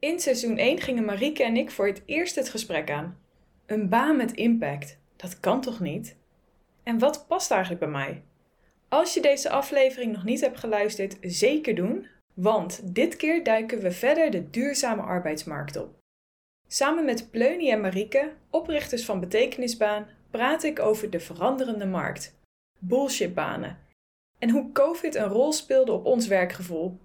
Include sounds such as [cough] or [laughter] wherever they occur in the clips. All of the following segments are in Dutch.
In seizoen 1 gingen Marieke en ik voor het eerst het gesprek aan. Een baan met impact, dat kan toch niet? En wat past eigenlijk bij mij? Als je deze aflevering nog niet hebt geluisterd, zeker doen, want dit keer duiken we verder de duurzame arbeidsmarkt op. Samen met Pleunie en Marieke, oprichters van Betekenisbaan, praat ik over de veranderende markt, bullshitbanen en hoe COVID een rol speelde op ons werkgevoel.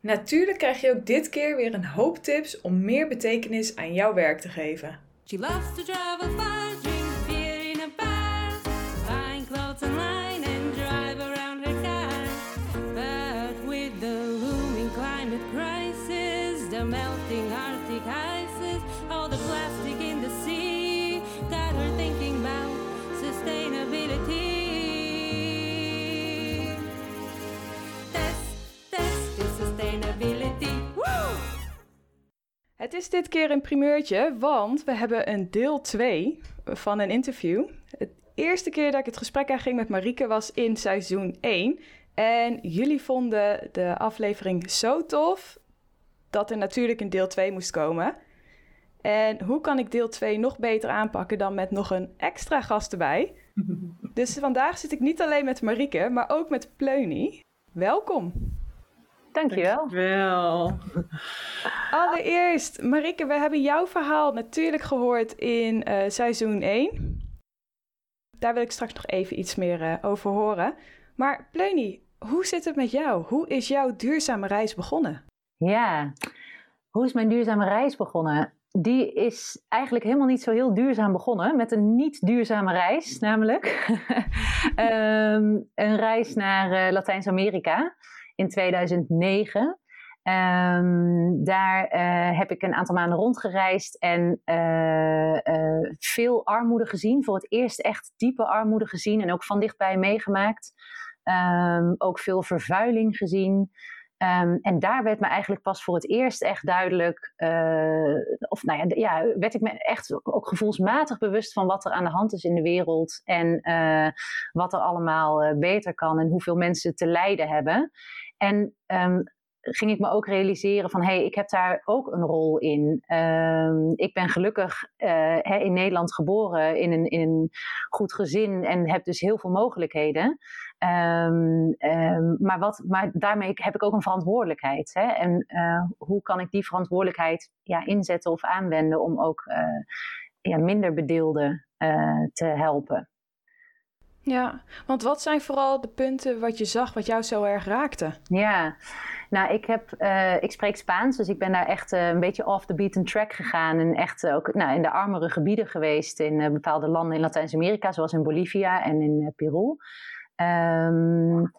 Natuurlijk krijg je ook dit keer weer een hoop tips om meer betekenis aan jouw werk te geven. Het is dit keer een primeurtje, want we hebben een deel 2 van een interview. De eerste keer dat ik het gesprek aanging met Marieke was in seizoen 1. En jullie vonden de aflevering zo tof dat er natuurlijk een deel 2 moest komen. En hoe kan ik deel 2 nog beter aanpakken dan met nog een extra gast erbij? [laughs] Dus vandaag zit ik niet alleen met Marieke, maar ook met Pleunie. Welkom. Dankjewel. Dankjewel. Allereerst, Marike, we hebben jouw verhaal natuurlijk gehoord in uh, seizoen 1. Daar wil ik straks nog even iets meer uh, over horen. Maar Pleunie, hoe zit het met jou? Hoe is jouw duurzame reis begonnen? Ja, hoe is mijn duurzame reis begonnen? Die is eigenlijk helemaal niet zo heel duurzaam begonnen. Met een niet duurzame reis, namelijk. um, [laughs] een reis naar uh, Latijns-Amerika in 2009. Um, daar uh, heb ik een aantal maanden rondgereisd en uh, uh, veel armoede gezien. Voor het eerst echt diepe armoede gezien en ook van dichtbij meegemaakt. Um, ook veel vervuiling gezien. Um, en daar werd me eigenlijk pas voor het eerst echt duidelijk, of nou ja, ja, werd ik me echt ook gevoelsmatig bewust van wat er aan de hand is in de wereld en wat er allemaal beter kan en hoeveel mensen te lijden hebben. En um, ging ik me ook realiseren van hé, hey, ik heb daar ook een rol in. Um, ik ben gelukkig uh, in Nederland geboren in een, in goed gezin en heb dus heel veel mogelijkheden. Um, maar, wat, maar daarmee heb ik ook een verantwoordelijkheid. Hè? En uh, hoe kan ik die verantwoordelijkheid ja, inzetten of aanwenden om ook uh, ja, minder bedeelden te helpen? Ja, want wat zijn vooral de punten wat je zag, wat jou zo erg raakte? Ja, nou, ik, heb, uh, ik spreek Spaans, dus ik ben daar echt uh, een beetje off the beaten track gegaan. En echt ook nou, in de armere gebieden geweest in uh, bepaalde landen in Latijns-Amerika, zoals in Bolivia en in Peru. Um,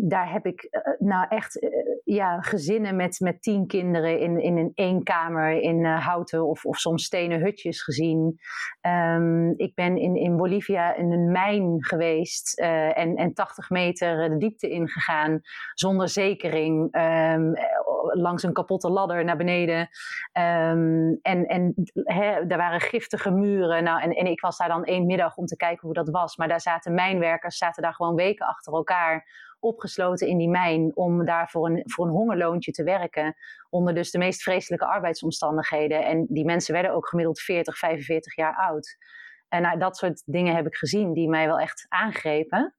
daar heb ik uh, nou echt uh, ja, gezinnen met, met tien kinderen in, in een één kamer in houten of, of soms stenen hutjes gezien. Um, ik ben in, in Bolivia in een mijn geweest en, en 80 meter de diepte ingegaan zonder zekering. Um, langs een kapotte ladder naar beneden. Um, en en daar waren giftige muren. Nou, en, en ik was daar dan één middag om te kijken hoe dat was. Maar daar zaten mijnwerkers, zaten daar gewoon weken achter elkaar opgesloten in die mijn om daar voor een, voor een hongerloontje te werken. Onder dus de meest vreselijke arbeidsomstandigheden. En die mensen werden ook gemiddeld 40, 45 jaar oud. En nou, dat soort dingen heb ik gezien die mij wel echt aangrepen.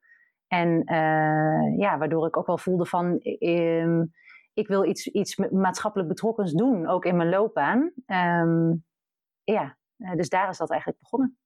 En uh, ja, waardoor ik ook wel voelde van, um, ik wil iets, iets maatschappelijk betrokkens doen, ook in mijn loopbaan. Um, ja, dus daar is dat eigenlijk begonnen.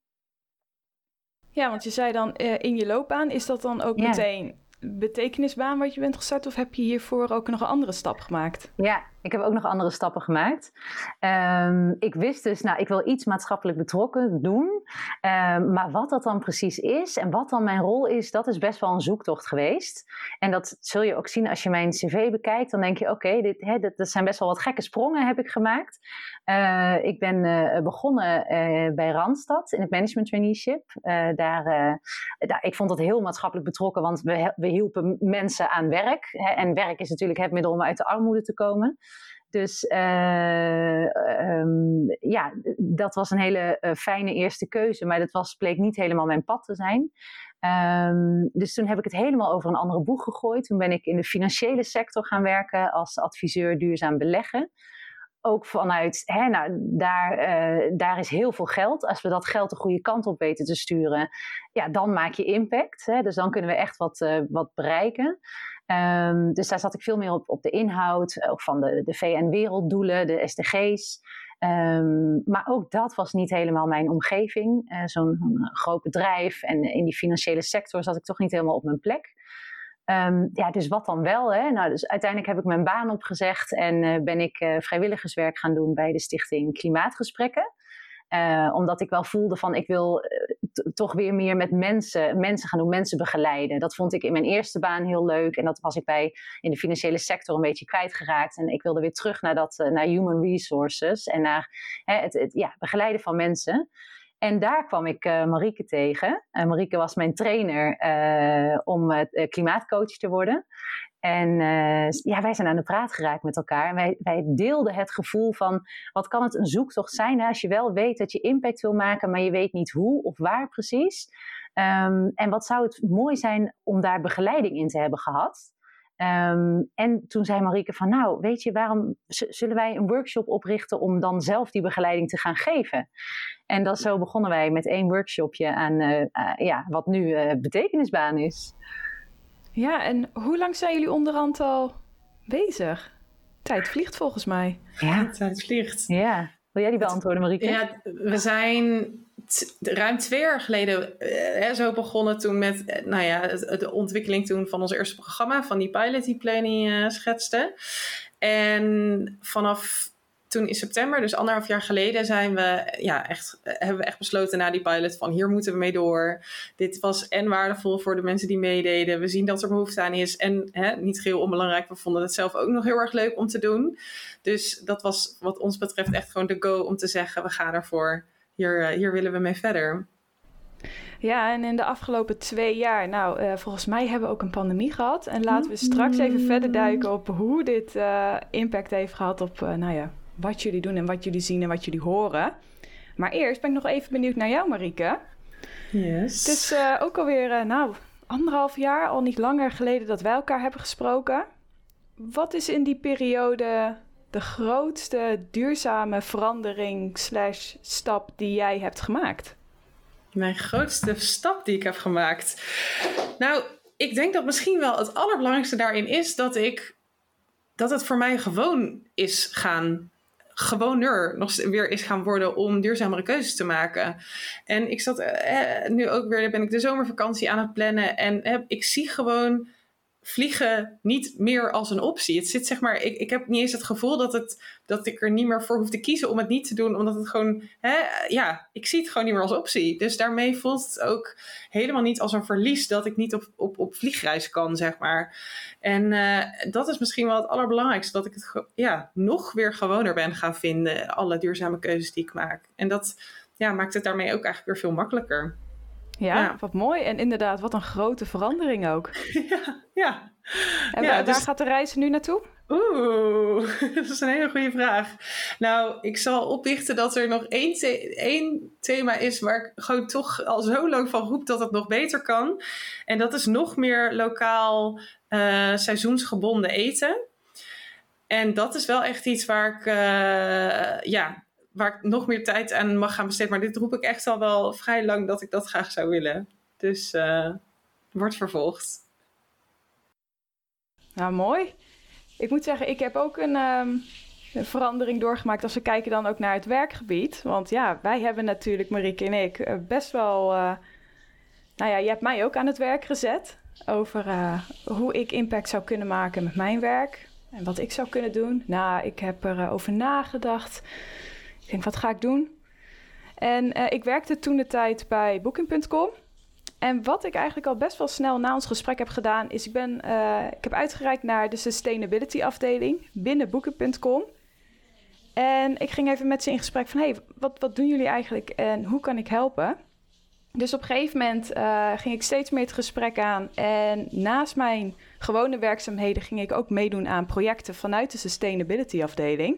Ja, want je zei dan uh, in je loopbaan, is dat dan ook ja. meteen betekenisbaan wat je bent gestart? Of heb je hiervoor ook nog een andere stap gemaakt? Ja, ik heb ook nog andere stappen gemaakt. Um, ik wist dus, nou, ik wil iets maatschappelijk betrokken doen. Um, maar wat dat dan precies is en wat dan mijn rol is, dat is best wel een zoektocht geweest. En dat zul je ook zien als je mijn cv bekijkt. Dan denk je, oké, dit, dit, dat zijn best wel wat gekke sprongen heb ik gemaakt. Uh, ik ben uh, begonnen uh, bij Randstad in het management traineeship. daar, daar, ik vond dat heel maatschappelijk betrokken, want we, we hielpen mensen aan werk. Hè, en werk is natuurlijk het middel om uit de armoede te komen. Dus uh, um, ja, dat was een hele uh, fijne eerste keuze, maar dat was, bleek niet helemaal mijn pad te zijn. Um, dus toen heb ik het helemaal over een andere boeg gegooid. Toen ben ik in de financiële sector gaan werken als adviseur duurzaam beleggen. Ook vanuit, hè, nou, daar, uh, daar is heel veel geld. Als we dat geld de goede kant op weten te sturen, ja, dan maak je impact. Hè? Dus dan kunnen we echt wat, uh, wat bereiken. Um, dus daar zat ik veel meer op, op de inhoud, ook van de, de VN-werelddoelen, de SDG's. Um, maar ook dat was niet helemaal mijn omgeving. Zo'n groot bedrijf en in die financiële sector zat ik toch niet helemaal op mijn plek. Um, ja, dus wat dan wel? Hè? Nou, dus uiteindelijk heb ik mijn baan opgezegd en uh, ben ik uh, vrijwilligerswerk gaan doen bij de stichting Klimaatgesprekken. Uh, omdat ik wel voelde van ik wil toch weer meer met mensen, mensen gaan doen, mensen begeleiden. Dat vond ik in mijn eerste baan heel leuk. En dat was ik bij in de financiële sector een beetje kwijtgeraakt. En ik wilde weer terug naar, dat, naar human resources en naar hè, het, het ja, begeleiden van mensen. En daar kwam ik uh, Marieke tegen. Uh, Marieke was mijn trainer uh, om klimaatcoach te worden. En ja, wij zijn aan de praat geraakt met elkaar. En wij, wij deelden het gevoel van, wat kan het een zoektocht zijn hè? als je wel weet dat je impact wil maken, maar je weet niet hoe of waar precies. Um, en wat zou het mooi zijn om daar begeleiding in te hebben gehad. Um, en toen zei Marieke van, nou, weet je, waarom zullen wij een workshop oprichten om dan zelf die begeleiding te gaan geven? En dat zo begonnen wij met één workshopje aan uh, uh, ja, wat nu uh, betekenisbaan is. Ja, en hoe lang zijn jullie onderhand al bezig? Tijd vliegt volgens mij. Ja, tijd vliegt. Ja. Wil jij die beantwoorden, Marieke? Ja, we zijn ruim twee jaar geleden uh, zo begonnen toen met nou ja, de ontwikkeling toen van ons eerste programma, van die pilot die Planning uh, schetste. En vanaf toen in september, dus anderhalf jaar geleden, zijn we, ja, echt, hebben we echt besloten na die pilot van hier moeten we mee door. Dit was en waardevol voor de mensen die meededen. We zien dat er behoefte aan is. En hè, niet heel onbelangrijk, we vonden het zelf ook nog heel erg leuk om te doen. Dus dat was wat ons betreft echt gewoon de go om te zeggen, we gaan ervoor. Hier, hier willen we mee verder. Ja, en in de afgelopen twee jaar, nou, uh, volgens mij hebben we ook een pandemie gehad. En laten we straks even verder duiken op hoe dit impact heeft gehad op, uh, nou ja, wat jullie doen en wat jullie zien en wat jullie horen. Maar eerst ben ik nog even benieuwd naar jou, Marieke. Yes. Het is uh, ook alweer, uh, nou, anderhalf jaar, al niet langer geleden dat wij elkaar hebben gesproken. Wat is in die periode de grootste duurzame verandering slash stap die jij hebt gemaakt? Mijn grootste stap die ik heb gemaakt? Nou, ik denk dat misschien wel het allerbelangrijkste daarin is dat ik... dat het voor mij gewoon is gaan gewoner nog weer is gaan worden om duurzamere keuzes te maken. En ik zat eh, nu ook weer, ben ik de zomervakantie aan het plannen en eh, ik zie gewoon vliegen niet meer als een optie. Het zit zeg maar, ik, ik heb niet eens het gevoel dat, het, dat ik er niet meer voor hoef te kiezen om het niet te doen, omdat het gewoon, hè, ja, ik zie het gewoon niet meer als optie. Dus daarmee voelt het ook helemaal niet als een verlies dat ik niet op, op, op vliegreis kan, zeg maar. En uh, dat is misschien wel het allerbelangrijkste, dat ik het ja, nog weer gewoner ben gaan vinden, alle duurzame keuzes die ik maak. En dat ja, maakt het daarmee ook eigenlijk weer veel makkelijker. Ja, ja, wat mooi. En inderdaad, wat een grote verandering ook. [laughs] Ja, ja. En ja, waar, dus... gaat de reis nu naartoe? Oeh, [laughs] dat is een hele goede vraag. Nou, ik zal oplichten dat er nog één, the één thema is waar ik gewoon toch al zo lang van roep dat het nog beter kan. En dat is nog meer lokaal uh, seizoensgebonden eten. En dat is wel echt iets waar ik, uh, ja, waar ik nog meer tijd aan mag gaan besteden. Maar dit roep ik echt al wel vrij lang dat ik dat graag zou willen. Dus uh, wordt vervolgd. Nou, mooi. Ik moet zeggen, ik heb ook een, um, een, verandering doorgemaakt als we kijken dan ook naar het werkgebied. Want ja, wij hebben natuurlijk, Marieke en ik, best wel... Uh, nou ja, je hebt mij ook aan het werk gezet over hoe ik impact zou kunnen maken met mijn werk. En wat ik zou kunnen doen. Nou, ik heb erover over nagedacht. Ik denk, wat ga ik doen? En uh, ik werkte toen de tijd bij Booking.com. En wat ik eigenlijk al best wel snel na ons gesprek heb gedaan, is ik, ben, uh, ik heb uitgereikt naar de sustainability afdeling binnen Booking.com. En ik ging even met ze in gesprek van, hey, wat, wat doen jullie eigenlijk en hoe kan ik helpen? Dus op een gegeven moment uh, ging ik steeds meer het gesprek aan. En naast mijn gewone werkzaamheden ging ik ook meedoen aan projecten vanuit de sustainability afdeling.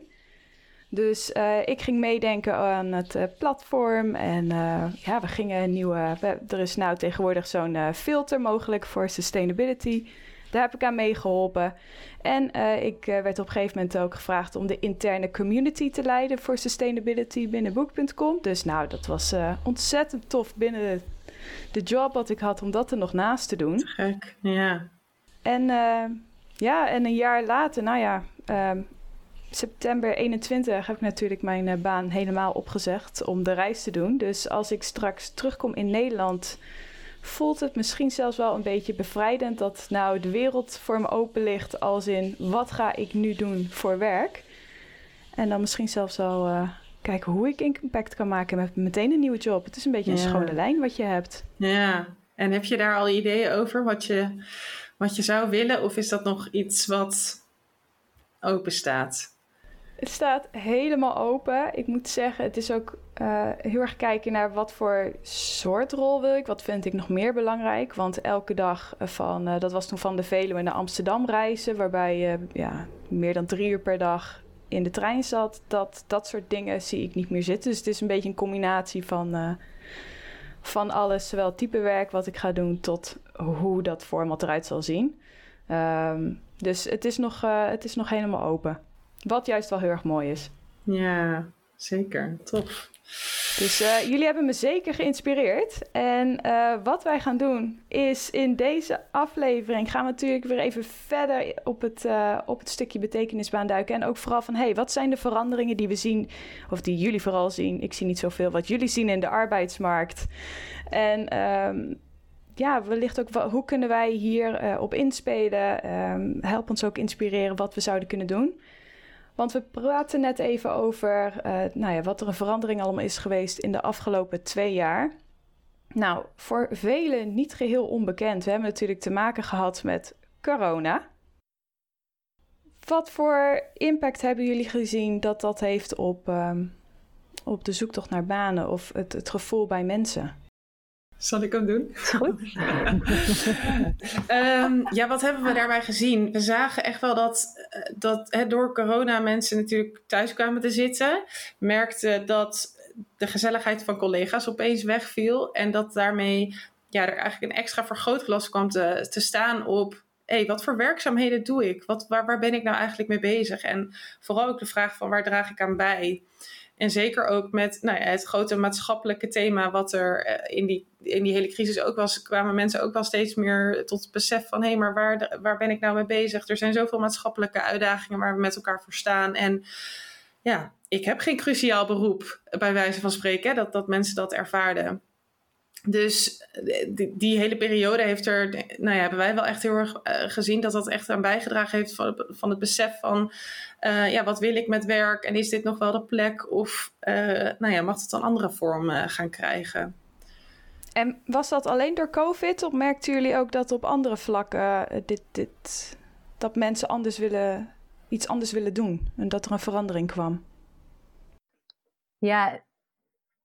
Dus uh, ik ging meedenken aan het uh, platform. En uh, ja, we gingen een nieuwe. We, er is nou tegenwoordig zo'n filter mogelijk voor sustainability. daar heb ik aan meegeholpen. En ik werd op een gegeven moment ook gevraagd om de interne community te leiden voor sustainability binnen boek.com. Dus nou, dat was ontzettend tof binnen de job wat ik had om dat er nog naast te doen. Gek, ja. En ja, en een jaar later, nou ja, ehm, september 21 heb ik natuurlijk mijn baan helemaal opgezegd om de reis te doen. Dus als ik straks terugkom in Nederland voelt het misschien zelfs wel een beetje bevrijdend dat nou de wereld voor me open ligt als in wat ga ik nu doen voor werk. En dan misschien zelfs wel uh, kijken hoe ik impact kan maken met meteen een nieuwe job. Het is een beetje een schone lijn wat je hebt. Ja, en heb je daar al ideeën over wat je, wat je zou willen? Of is dat nog iets wat open staat? Het staat helemaal open. Ik moet zeggen, het is ook uh, heel erg kijken naar wat voor soort rol wil ik. Wat vind ik nog meer belangrijk? Want elke dag van, uh, dat was toen van de Veluwe naar Amsterdam reizen, waarbij je ja, meer dan drie uur per dag in de trein zat. Dat, dat soort dingen zie ik niet meer zitten. Dus het is een beetje een combinatie van, van alles, zowel type werk wat ik ga doen tot hoe dat format eruit zal zien. Um, dus het is, nog, het is nog helemaal open. Wat juist wel heel erg mooi is. Ja, zeker. Tof. Dus uh, jullie hebben me zeker geïnspireerd. En uh, wat wij gaan doen is in deze aflevering gaan we natuurlijk weer even verder op het, uh, op het stukje betekenisbaan duiken. En ook vooral van, hey, wat zijn de veranderingen die we zien, of die jullie vooral zien. Ik zie niet zoveel wat jullie zien in de arbeidsmarkt. En um, ja, wellicht ook, hoe kunnen wij hier op inspelen? Um, help ons ook inspireren wat we zouden kunnen doen. Want we praten net even over uh, nou ja, wat er een verandering allemaal is geweest in de afgelopen twee jaar. Nou, voor velen niet geheel onbekend. We hebben natuurlijk te maken gehad met corona. Wat voor impact hebben jullie gezien dat dat heeft op, um, op de zoektocht naar banen of het, het gevoel bij mensen? Zal ik hem doen? Goed. [laughs] um, ja, wat hebben we daarbij gezien? We zagen echt wel dat, eh, dat hè, door corona mensen natuurlijk thuis kwamen te zitten. Merkten dat de gezelligheid van collega's opeens wegviel. En dat daarmee ja, er eigenlijk een extra vergrootglas kwam te, te staan op hey, wat voor werkzaamheden doe ik? Wat, waar, waar ben ik nou eigenlijk mee bezig? En vooral ook de vraag van waar draag ik aan bij? En zeker ook met nou ja, het grote maatschappelijke thema wat er eh, in die, in die hele crisis ook was, kwamen mensen ook wel steeds meer tot het besef van hé, hey, maar waar, waar ben ik nou mee bezig? Er zijn zoveel maatschappelijke uitdagingen waar we met elkaar voor staan. En ja, ik heb geen cruciaal beroep, bij wijze van spreken, dat, dat mensen dat ervaarden. Dus eh, die, die, hele periode heeft er, nou ja, hebben wij wel echt heel erg uh, gezien dat dat echt aan bijgedragen heeft van, van het besef van, uh, ja, wat wil ik met werk en is dit nog wel de plek of, nou ja, mag het een andere vorm gaan krijgen? En was dat alleen door COVID of merkten jullie ook dat op andere vlakken dit, dit, dat mensen anders willen, iets anders willen doen en dat er een verandering kwam? Ja,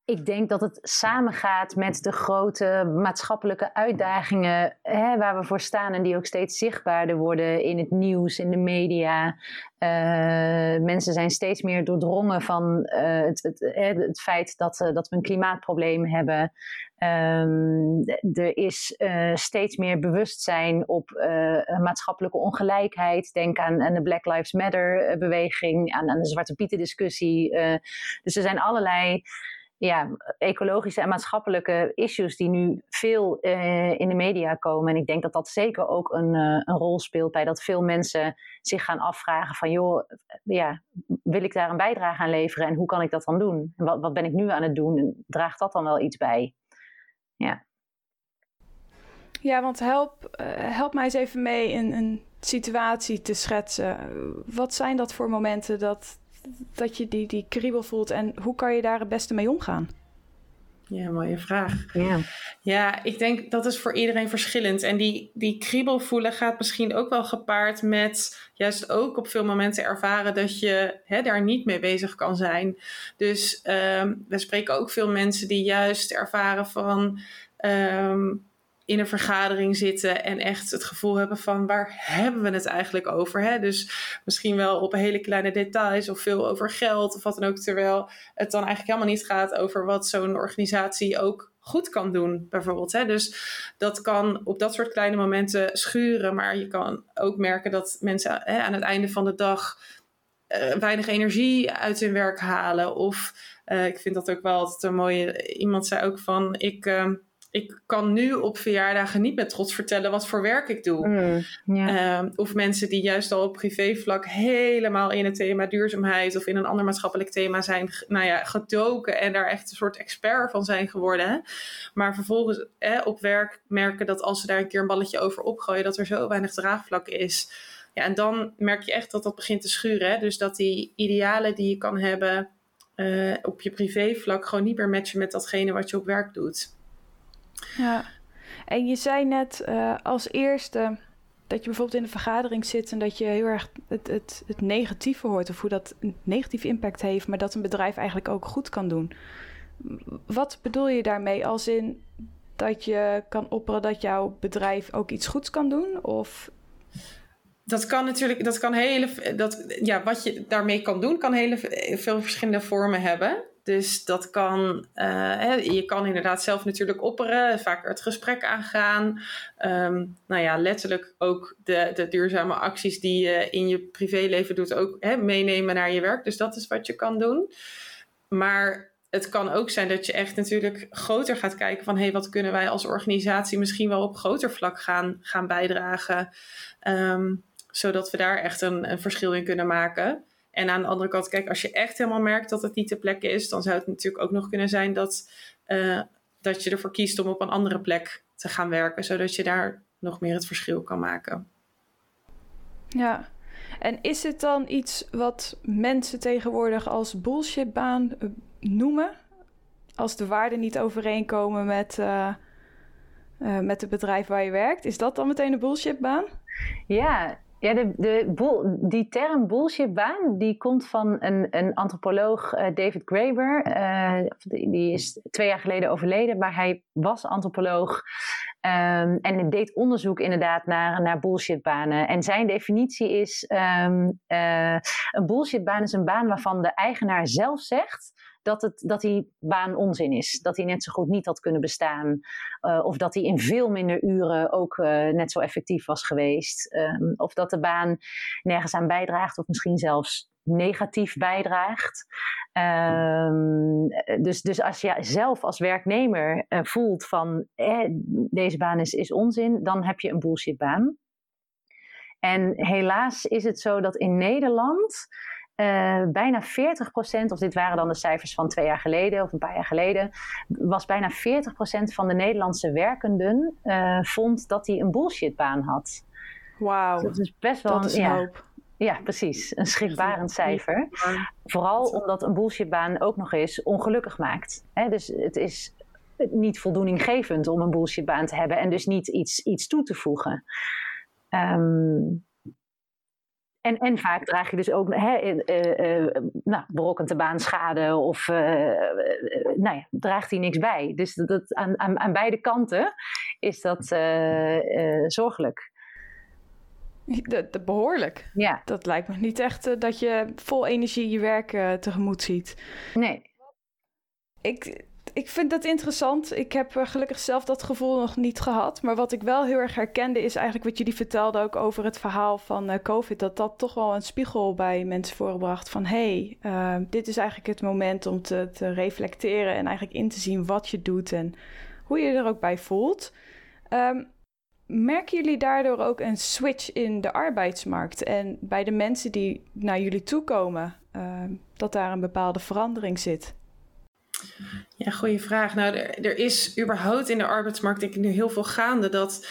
ik denk dat het samengaat met de grote maatschappelijke uitdagingen hè, waar we voor staan en die ook steeds zichtbaarder worden in het nieuws, in de media. Uh, mensen zijn steeds meer doordrongen van uh, het, het, het, feit dat, uh, dat we een klimaatprobleem hebben. Um, er is steeds meer bewustzijn op maatschappelijke ongelijkheid. Denk aan, aan de Black Lives Matter beweging, aan, aan de Zwarte Pieten discussie. dus er zijn allerlei ja, ecologische en maatschappelijke issues die nu veel uh, in de media komen. En ik denk dat dat zeker ook een, uh, een rol speelt bij dat veel mensen zich gaan afvragen van joh, ja, wil ik daar een bijdrage aan leveren en hoe kan ik dat dan doen? En wat, wat ben ik nu aan het doen? En draagt dat dan wel iets bij? Ja. Ja, want help, uh, help mij eens even mee een, een situatie te schetsen. Wat zijn dat voor momenten dat, dat je die, die kriebel voelt en hoe kan je daar het beste mee omgaan? Ja, mooie vraag. Ja. ja, ik denk dat is voor iedereen verschillend. En die, die kriebel voelen gaat misschien ook wel gepaard met juist ook op veel momenten ervaren dat je hè, daar niet mee bezig kan zijn. Dus um, we spreken ook veel mensen die juist ervaren van. Um, in een vergadering zitten en echt het gevoel hebben van waar hebben we het eigenlijk over? Hè? Dus misschien wel op hele kleine details of veel over geld of wat dan ook. Terwijl het dan eigenlijk helemaal niet gaat over wat zo'n organisatie ook goed kan doen, bijvoorbeeld. Hè? Dus dat kan op dat soort kleine momenten schuren, maar je kan ook merken dat mensen hè, aan het einde van de dag uh, weinig energie uit hun werk halen. Of uh, ik vind dat ook wel altijd een mooie. Iemand zei ook van ik. Uh, ik kan nu op verjaardagen niet met trots vertellen wat voor werk ik doe. Mm, yeah. of mensen die juist al op privévlak helemaal in het thema duurzaamheid of in een ander maatschappelijk thema zijn nou ja, gedoken en daar echt een soort expert van zijn geworden. Maar vervolgens op werk merken dat als ze daar een keer een balletje over opgooien, dat er zo weinig draagvlak is. Ja, en dan merk je echt dat dat begint te schuren. Hè? Dus dat die idealen die je kan hebben uh, op je privévlak gewoon niet meer matchen met datgene wat je op werk doet. Ja, en je zei net uh, als eerste dat je bijvoorbeeld in een vergadering zit en dat je heel erg het, het, het negatieve hoort of hoe dat een negatieve impact heeft, maar dat een bedrijf eigenlijk ook goed kan doen. Wat bedoel je daarmee? Als in dat je kan opperen dat jouw bedrijf ook iets goeds kan doen? Of dat kan natuurlijk, dat kan hele, dat, ja, wat je daarmee kan doen, kan hele veel verschillende vormen hebben. Dus dat kan, uh, je kan inderdaad zelf natuurlijk opperen, vaker het gesprek aangaan. Um, nou ja, letterlijk ook de, de duurzame acties die je in je privéleven doet, ook hè, meenemen naar je werk. Dus dat is wat je kan doen. Maar het kan ook zijn dat je echt natuurlijk groter gaat kijken van hé, hey, wat kunnen wij als organisatie misschien wel op groter vlak gaan, gaan bijdragen. Um, zodat we daar echt een, een verschil in kunnen maken. En aan de andere kant, kijk, als je echt helemaal merkt dat het niet te plekke is, dan zou het natuurlijk ook nog kunnen zijn dat, uh, dat je ervoor kiest om op een andere plek te gaan werken, zodat je daar nog meer het verschil kan maken. Ja, en is het dan iets wat mensen tegenwoordig als bullshitbaan eh, noemen? Als de waarden niet overeenkomen met, uh, uh, met het bedrijf waar je werkt, is dat dan meteen een bullshitbaan? Ja, ja, de, de, die term bullshitbaan, die komt van een, een antropoloog, uh, David Graeber. Uh, die, is twee jaar geleden overleden, maar hij was antropoloog. Um, en deed onderzoek inderdaad naar, naar bullshitbanen. En zijn definitie is: um, uh, een bullshitbaan is een baan waarvan de eigenaar zelf zegt dat, het, dat die baan onzin is. Dat hij net zo goed niet had kunnen bestaan. Uh, of dat hij in veel minder uren ook uh, net zo effectief was geweest. Um, of dat de baan nergens aan bijdraagt, of misschien zelfs negatief bijdraagt. Um, dus, dus als je zelf als werknemer uh, voelt van eh, deze baan is, is onzin, dan heb je een bullshitbaan. En helaas is het zo dat in Nederland uh, bijna 40%, of dit waren dan de cijfers van twee jaar geleden of een paar jaar geleden, was bijna 40% van de Nederlandse werkenden uh, vond dat hij een bullshitbaan had. Wauw. dat is best wel dat is een ja, hoop. Ja, precies. Een schrikbarend cijfer. Vooral omdat een bullshitbaan ook nog eens ongelukkig maakt. Dus het is niet voldoeninggevend om een bullshitbaan te hebben en dus niet iets, iets toe te voegen. Um, en, en vaak draag je dus ook hè, uh, uh, nou, baanschade of uh, nou ja, draagt hij niks bij. Dus dat, dat aan, aan, aan, beide kanten is dat zorgelijk. De, de behoorlijk. Ja. Dat lijkt me niet echt dat je vol energie je werk tegemoet ziet. Nee. Ik, ik vind dat interessant. Ik heb uh, gelukkig zelf dat gevoel nog niet gehad. Maar wat ik wel heel erg herkende is eigenlijk wat jullie vertelden ook over het verhaal van uh, COVID. Dat dat toch wel een spiegel bij mensen voorbracht van hé, hey, uh, dit is eigenlijk het moment om te, te, reflecteren en eigenlijk in te zien wat je doet en hoe je er ook bij voelt. Um, merken jullie daardoor ook een switch in de arbeidsmarkt en bij de mensen die naar jullie toe komen, dat daar een bepaalde verandering zit? Ja, goede vraag. Nou, er, er, is überhaupt in de arbeidsmarkt denk ik nu heel veel gaande dat...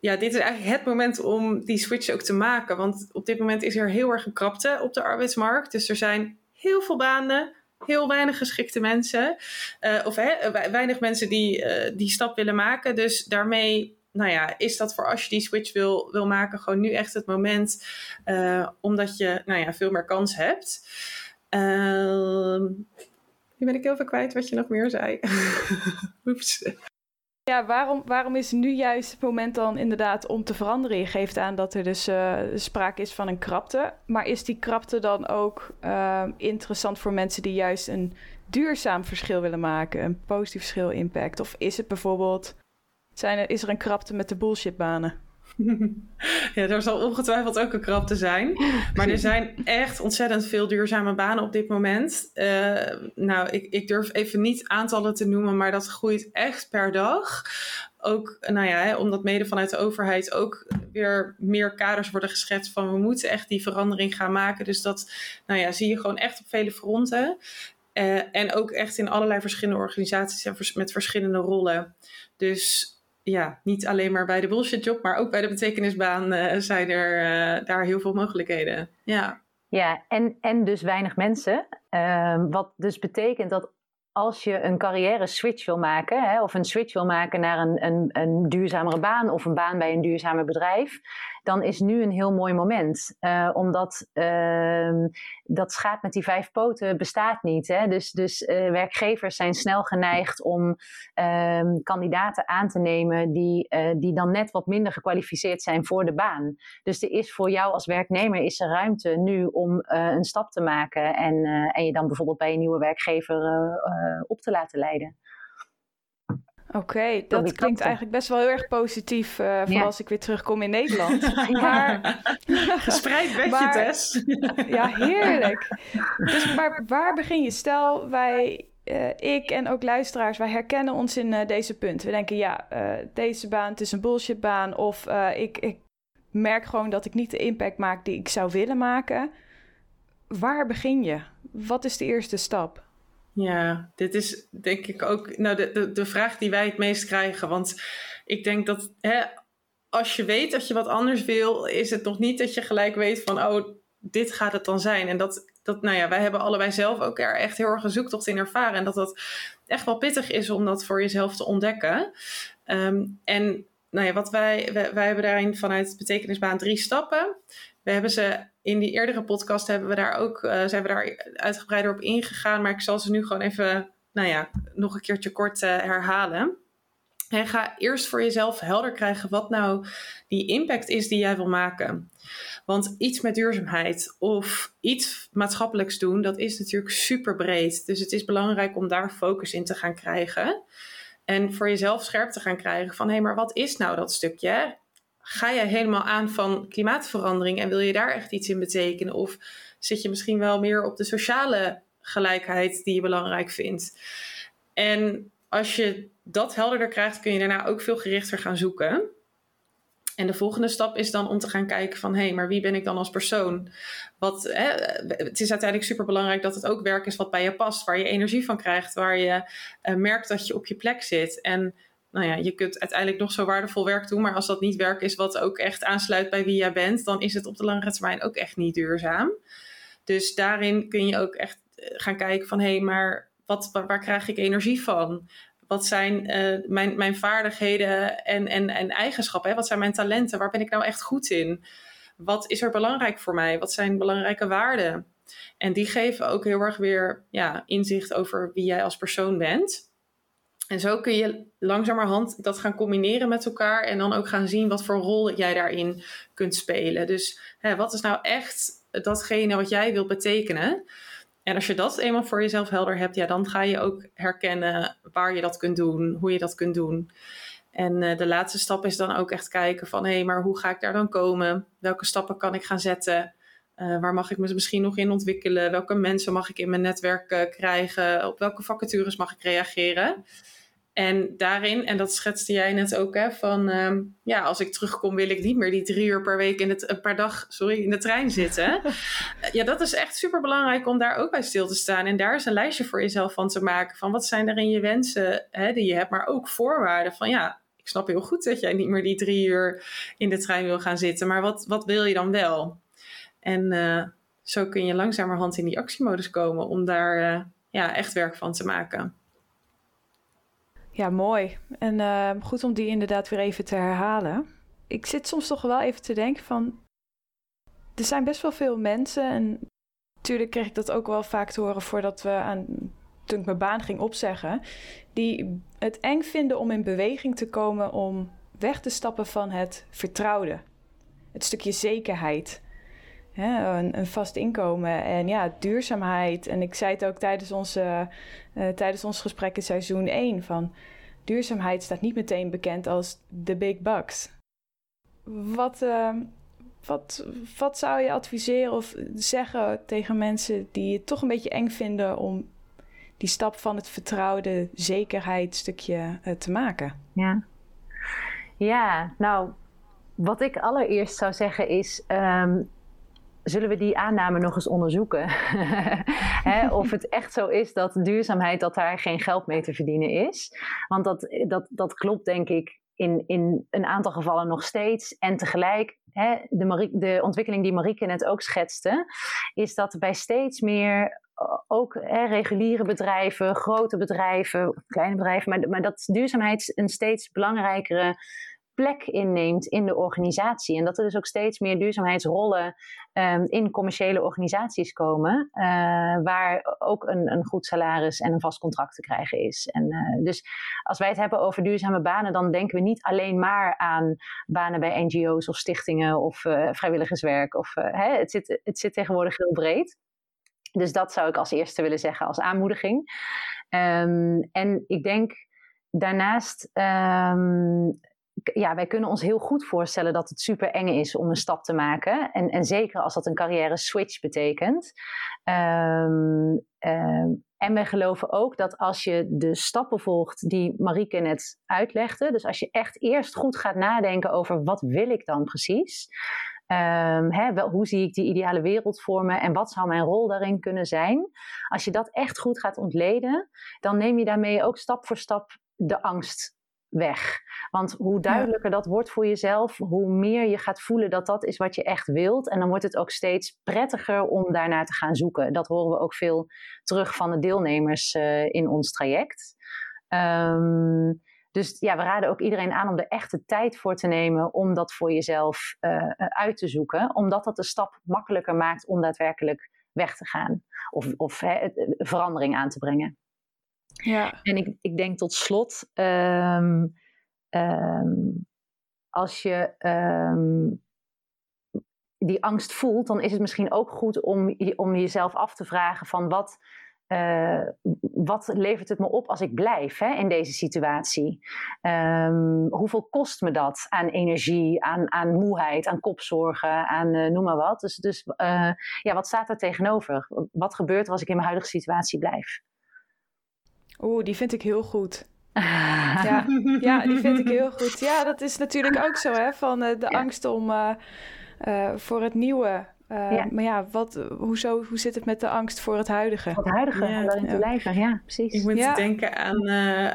Ja, dit is eigenlijk het moment om die switch ook te maken. Want op dit moment is er heel erg een krapte op de arbeidsmarkt. Dus er zijn heel veel banen, heel weinig geschikte mensen. Uh, of weinig mensen die uh, die stap willen maken. Dus daarmee nou ja, is dat voor als je die switch wil, wil maken, gewoon nu echt het moment. Uh, omdat je nou ja, veel meer kans hebt. Nu ben ik heel veel kwijt wat je nog meer zei. [laughs] Oeps. Ja, waarom, waarom is nu juist het moment dan inderdaad om te veranderen? Je geeft aan dat er dus uh, sprake is van een krapte. Maar is die krapte dan ook uh, interessant voor mensen die juist een duurzaam verschil willen maken? Een positief verschil, impact? Of is het bijvoorbeeld, zijn er, is er een krapte met de bullshitbanen? [laughs] Ja, er zal ongetwijfeld ook een krapte zijn. Maar er zijn echt ontzettend veel duurzame banen op dit moment. Uh, nou, ik, ik durf even niet aantallen te noemen, maar dat groeit echt per dag. Ook, nou ja, omdat mede vanuit de overheid ook weer meer kaders worden geschetst van we moeten echt die verandering gaan maken. Dus dat, nou ja, zie je gewoon echt op vele fronten. Uh, en ook echt in allerlei verschillende organisaties en met verschillende rollen. Dus ja, niet alleen maar bij de bullshit job, maar ook bij de betekenisbaan uh, zijn er uh, daar heel veel mogelijkheden. Ja, ja en, en dus weinig mensen. Uh, wat dus betekent dat als je een carrière switch wil maken, hè, of een switch wil maken naar een, een, een duurzamere baan of een baan bij een duurzamer bedrijf, dan is nu een heel mooi moment. Uh, omdat uh, dat schaap met die vijf poten bestaat niet. Hè? Dus, dus uh, werkgevers zijn snel geneigd om ehm, kandidaten aan te nemen die, eh, die dan net wat minder gekwalificeerd zijn voor de baan. Dus er is voor jou als werknemer is er ruimte nu om eh, een stap te maken en, en je dan bijvoorbeeld bij een nieuwe werkgever op te laten leiden. Oké, okay, dat klinkt eigenlijk best wel heel erg positief uh, voor ja. als ik weer terugkom in Nederland. [laughs] maar, [laughs] Gespreid [laughs] bedje, Tess. ja, heerlijk. Dus maar waar begin je? Stel, wij, uh, ik en ook luisteraars, wij herkennen ons in uh, deze punten. We denken, ja, deze baan, het is een bullshitbaan. Of ik, ik merk gewoon dat ik niet de impact maak die ik zou willen maken. Waar begin je? Wat is de eerste stap? Ja, dit is denk ik ook nou, de, de, de vraag die wij het meest krijgen. Want ik denk dat hè, als je weet dat je wat anders wil, is het nog niet dat je gelijk weet van, oh, dit gaat het dan zijn. En dat, dat nou ja, wij hebben allebei zelf ook er echt heel erg een zoektocht in ervaren. En dat dat echt wel pittig is om dat voor jezelf te ontdekken. Um, en nou ja, wat wij, wij, hebben daarin vanuit betekenisbaan drie stappen. We hebben ze in die eerdere podcast hebben we daar ook, uh, zijn we daar uitgebreider op ingegaan. Maar ik zal ze nu gewoon even, nou ja, nog een keertje kort uh, herhalen. En ga eerst voor jezelf helder krijgen wat nou die impact is die jij wil maken. Want iets met duurzaamheid of iets maatschappelijks doen, dat is natuurlijk super breed. Dus het is belangrijk om daar focus in te gaan krijgen. En voor jezelf scherp te gaan krijgen van hé, hey, maar wat is nou dat stukje? ga je helemaal aan van klimaatverandering en wil je daar echt iets in betekenen? Of zit je misschien wel meer op de sociale gelijkheid die je belangrijk vindt? En als je dat helderder krijgt, kun je daarna ook veel gerichter gaan zoeken. En de volgende stap is dan om te gaan kijken van... hé, hey, maar wie ben ik dan als persoon? Wat, hè, het is uiteindelijk super belangrijk dat het ook werk is wat bij je past... waar je energie van krijgt, waar je uh, merkt dat je op je plek zit... En nou ja, je kunt uiteindelijk nog zo waardevol werk doen, maar als dat niet werk is wat ook echt aansluit bij wie jij bent, dan is het op de langere termijn ook echt niet duurzaam. Dus daarin kun je ook echt eh, gaan kijken van hé, hey, maar wat, waar, krijg ik energie van? Wat zijn uh, mijn, mijn vaardigheden en, en, en eigenschappen? Wat zijn mijn talenten? Waar ben ik nou echt goed in? Wat is er belangrijk voor mij? Wat zijn belangrijke waarden? En die geven ook heel erg weer ja, inzicht over wie jij als persoon bent. En zo kun je langzamerhand dat gaan combineren met elkaar en dan ook gaan zien wat voor rol jij daarin kunt spelen. Dus hè, wat is nou echt datgene wat jij wilt betekenen? En als je dat eenmaal voor jezelf helder hebt, ja, dan ga je ook herkennen waar je dat kunt doen, hoe je dat kunt doen. En uh, de laatste stap is dan ook echt kijken van hé, hey, maar hoe ga ik daar dan komen? Welke stappen kan ik gaan zetten? Uh, waar mag ik me misschien nog in ontwikkelen? Welke mensen mag ik in mijn netwerk uh, krijgen? Op welke vacatures mag ik reageren? En daarin, en dat schetste jij net ook, hè, van um, ja, als ik terugkom wil ik niet meer die drie uur per week in het, uh, per dag, sorry, in de trein zitten. [laughs] ja, dat is echt super belangrijk om daar ook bij stil te staan. En daar is een lijstje voor jezelf van te maken. Van wat zijn er in je wensen hè, die je hebt, maar ook voorwaarden van ja, ik snap heel goed dat jij niet meer die drie uur in de trein wil gaan zitten, maar wat, wat wil je dan wel? En uh, zo kun je langzamerhand in die actiemodus komen om daar uh, ja, echt werk van te maken. Ja, mooi. En uh, goed om die inderdaad weer even te herhalen. Ik zit soms toch wel even te denken van... Er zijn best wel veel mensen en natuurlijk kreeg ik dat ook wel vaak te horen voordat we aan toen ik mijn baan ging opzeggen, die het eng vinden om in beweging te komen om weg te stappen van het vertrouwde. Het stukje zekerheid. Een, een, vast inkomen en ja, duurzaamheid. En ik zei het ook tijdens, onze, uh, tijdens ons gesprek in seizoen 1 van duurzaamheid staat niet meteen bekend als de big bucks. Wat, uh, wat, wat zou je adviseren of zeggen tegen mensen die het toch een beetje eng vinden om die stap van het vertrouwde zekerheidsstukje uh, te maken? Ja. ja, nou, wat ik allereerst zou zeggen is. Um, zullen we die aanname nog eens onderzoeken? [laughs] Of het echt zo is dat duurzaamheid, dat daar geen geld mee te verdienen is. Want dat, dat, dat klopt denk ik in, in een aantal gevallen nog steeds. En tegelijk, de, de ontwikkeling die Marieke net ook schetste, is dat bij steeds meer ook hè, reguliere bedrijven, grote bedrijven, kleine bedrijven, maar, maar dat duurzaamheid een steeds belangrijkere plek inneemt in de organisatie. En dat er dus ook steeds meer duurzaamheidsrollen um, in commerciële organisaties komen, uh, waar ook een, een, goed salaris en een vast contract te krijgen is. En, uh, dus als wij het hebben over duurzame banen, dan denken we niet alleen maar aan banen bij NGO's of stichtingen of uh, vrijwilligerswerk. Of, hè, het, zit, het zit tegenwoordig heel breed. Dus dat zou ik als eerste willen zeggen als aanmoediging. Um, en ik denk daarnaast um, ja, wij kunnen ons heel goed voorstellen dat het super eng is om een stap te maken. En, en zeker als dat een carrière switch betekent. Um, um, en wij geloven ook dat als je de stappen volgt die Marieke net uitlegde, dus als je echt eerst goed gaat nadenken over wat wil ik dan precies, um, hè, hoe zie ik die ideale wereld vormen en wat zou mijn rol daarin kunnen zijn, als je dat echt goed gaat ontleden, dan neem je daarmee ook stap voor stap de angst weg. Want hoe duidelijker dat wordt voor jezelf, hoe meer je gaat voelen dat dat is wat je echt wilt. En dan wordt het ook steeds prettiger om daarnaar te gaan zoeken. Dat horen we ook veel terug van de deelnemers uh, in ons traject. Um, dus ja, we raden ook iedereen aan om er echt de tijd voor te nemen om dat voor jezelf uh, uit te zoeken. Omdat dat de stap makkelijker maakt om daadwerkelijk weg te gaan. Of, of verandering aan te brengen. Ja. En ik, ik denk tot slot, um, um, als je um, die angst voelt, dan is het misschien ook goed om, om jezelf af te vragen van wat, uh, wat levert het me op als ik blijf hè, in deze situatie? hoeveel kost me dat aan energie, aan, aan moeheid, aan kopzorgen, aan uh, noem maar wat. Dus, dus uh, ja, wat staat er tegenover? Wat gebeurt er als ik in mijn huidige situatie blijf? Oeh, die vind ik heel goed. [laughs] ja, ja, die vind ik heel goed. Ja, dat is natuurlijk ook zo, hè, van uh, de ja. angst om uh, uh, voor het nieuwe. Ja. Maar ja, wat, hoezo, hoe zit het met de angst voor het huidige? Voor het huidige, ja, om te blijven, ja, precies. Ik moet denken aan,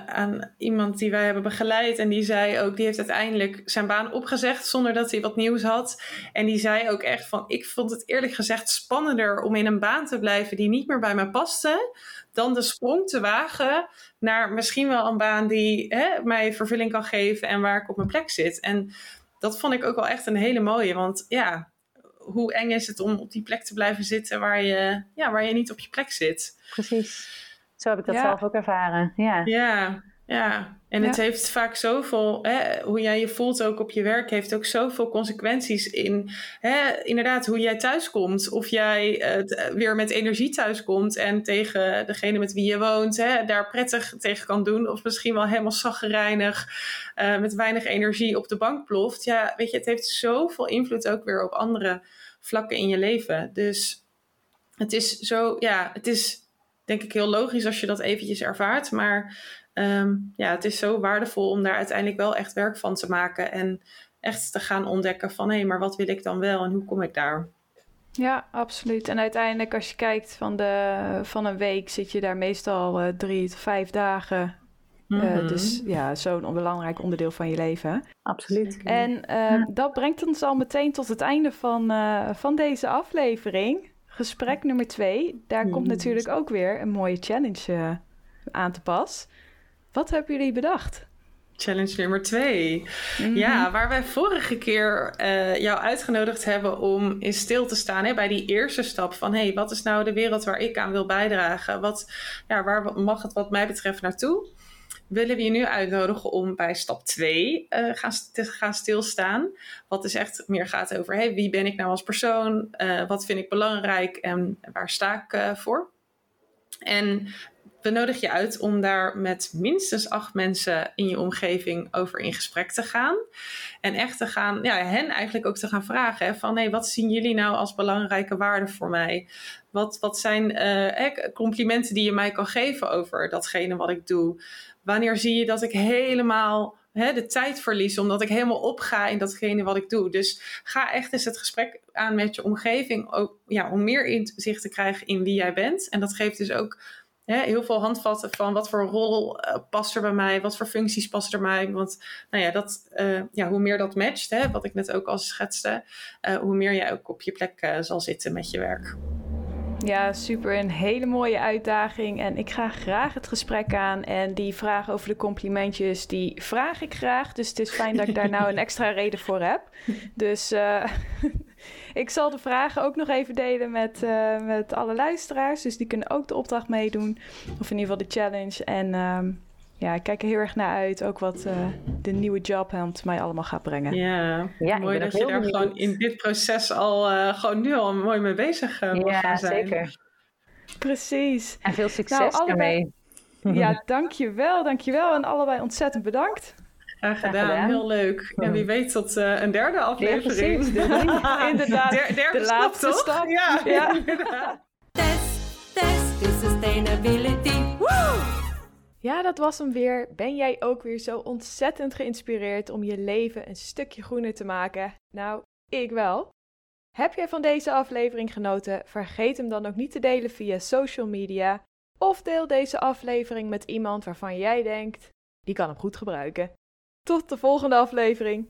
aan iemand die wij hebben begeleid. En die zei ook, die heeft uiteindelijk zijn baan opgezegd zonder dat hij wat nieuws had. En die zei ook echt van, ik vond het eerlijk gezegd spannender om in een baan te blijven die niet meer bij mij paste dan de sprong te wagen naar misschien wel een baan die hè, mij vervulling kan geven en waar ik op mijn plek zit. En dat vond ik ook wel echt een hele mooie, want ja, hoe eng is het om op die plek te blijven zitten waar je, ja, waar je niet op je plek zit. Precies. Zo heb ik dat ja. zelf ook ervaren. Ja. ja, ja, en ja. het heeft vaak zoveel, hè, hoe jij je voelt ook op je werk, heeft ook zoveel consequenties in, hè, inderdaad, hoe jij thuiskomt. Of jij uh, weer met energie thuiskomt en tegen degene met wie je woont, hè, daar prettig tegen kan doen. Of misschien wel helemaal zaggerijnig, uh, met weinig energie op de bank ploft. Ja, weet je, het heeft zoveel invloed ook weer op andere vlakken in je leven. Dus het is zo, ja, het is denk ik heel logisch als je dat eventjes ervaart, maar um, ja, het is zo waardevol om daar uiteindelijk wel echt werk van te maken. En echt te gaan ontdekken van hé, hey, maar wat wil ik dan wel en hoe kom ik daar? Ja, absoluut. En uiteindelijk, als je kijkt van, de, van een week, zit je daar meestal uh, drie tot vijf dagen. Mm -hmm. uh, dus ja, zo'n belangrijk onderdeel van je leven. Absoluut. En uh, ja. dat brengt ons al meteen tot het einde van, van deze aflevering. Gesprek nummer twee. Daar komt natuurlijk ook weer een mooie challenge aan te pas. Wat hebben jullie bedacht? Challenge nummer twee. Mhm. Ja, waar wij vorige keer uh, jou uitgenodigd hebben om in stil te staan hè, bij die eerste stap van hé, hey, wat is nou de wereld waar ik aan wil bijdragen? Wat, ja, waar mag het wat mij betreft naartoe? Willen we je nu uitnodigen om bij stap 2 uh, eh, gaan, te gaan stilstaan. Wat dus echt meer gaat over hey, wie ben ik nou als persoon? Uh, wat vind ik belangrijk en waar sta ik voor? En we nodigen je uit om daar met minstens acht mensen in je omgeving over in gesprek te gaan. En echt te gaan, ja, hen eigenlijk ook te gaan vragen: hè, van hey, wat zien jullie nou als belangrijke waarden voor mij? Wat, wat zijn uh, complimenten die je mij kan geven over datgene wat ik doe? Wanneer zie je dat ik helemaal de tijd verlies, omdat ik helemaal opga in datgene wat ik doe? Dus ga echt eens het gesprek aan met je omgeving, ook, ja, om meer inzicht te krijgen in wie jij bent. En dat geeft dus ook heel veel handvatten van wat voor rol uh, past er bij mij, wat voor functies passen er bij mij. Want nou ja, dat, uh, ja, hoe meer dat matcht, hè, wat ik net ook al schetste, uh, hoe meer jij ook op je plek zal zitten met je werk. Ja, super. Een hele mooie uitdaging. En ik ga graag het gesprek aan. En die vraag over de complimentjes, die vraag ik graag. Dus het is fijn dat ik daar nou een [laughs] extra reden voor heb. Dus [laughs] Ik zal de vragen ook nog even delen met, uh, met alle luisteraars. Dus die kunnen ook de opdracht meedoen. Of in ieder geval de challenge. En uh, ja, ik kijk er heel erg naar uit. Ook wat uh, de nieuwe jobhunt mij allemaal gaat brengen. Ja, ja mooi dat je daar gewoon in dit proces al uh, gewoon nu al mooi mee bezig uh, ja, gaan zijn. zeker. Precies. En veel succes nou, allebei, ermee. Ja, [laughs] dankjewel, dankjewel. En allebei ontzettend bedankt. Graag gedaan. Heel leuk. En wie weet tot uh, een derde aflevering. Ja, [laughs] inderdaad. Der, derde de stap, laatste toch? stap. Ja, ja. [laughs] Test, test, sustainability. Ja, dat was hem weer. Ben jij ook weer zo ontzettend geïnspireerd om je leven een stukje groener te maken? Nou, ik wel. Heb jij van deze aflevering genoten? Vergeet hem dan ook niet te delen via social media. Of deel deze aflevering met iemand waarvan jij denkt, die kan hem goed gebruiken. Tot de volgende aflevering.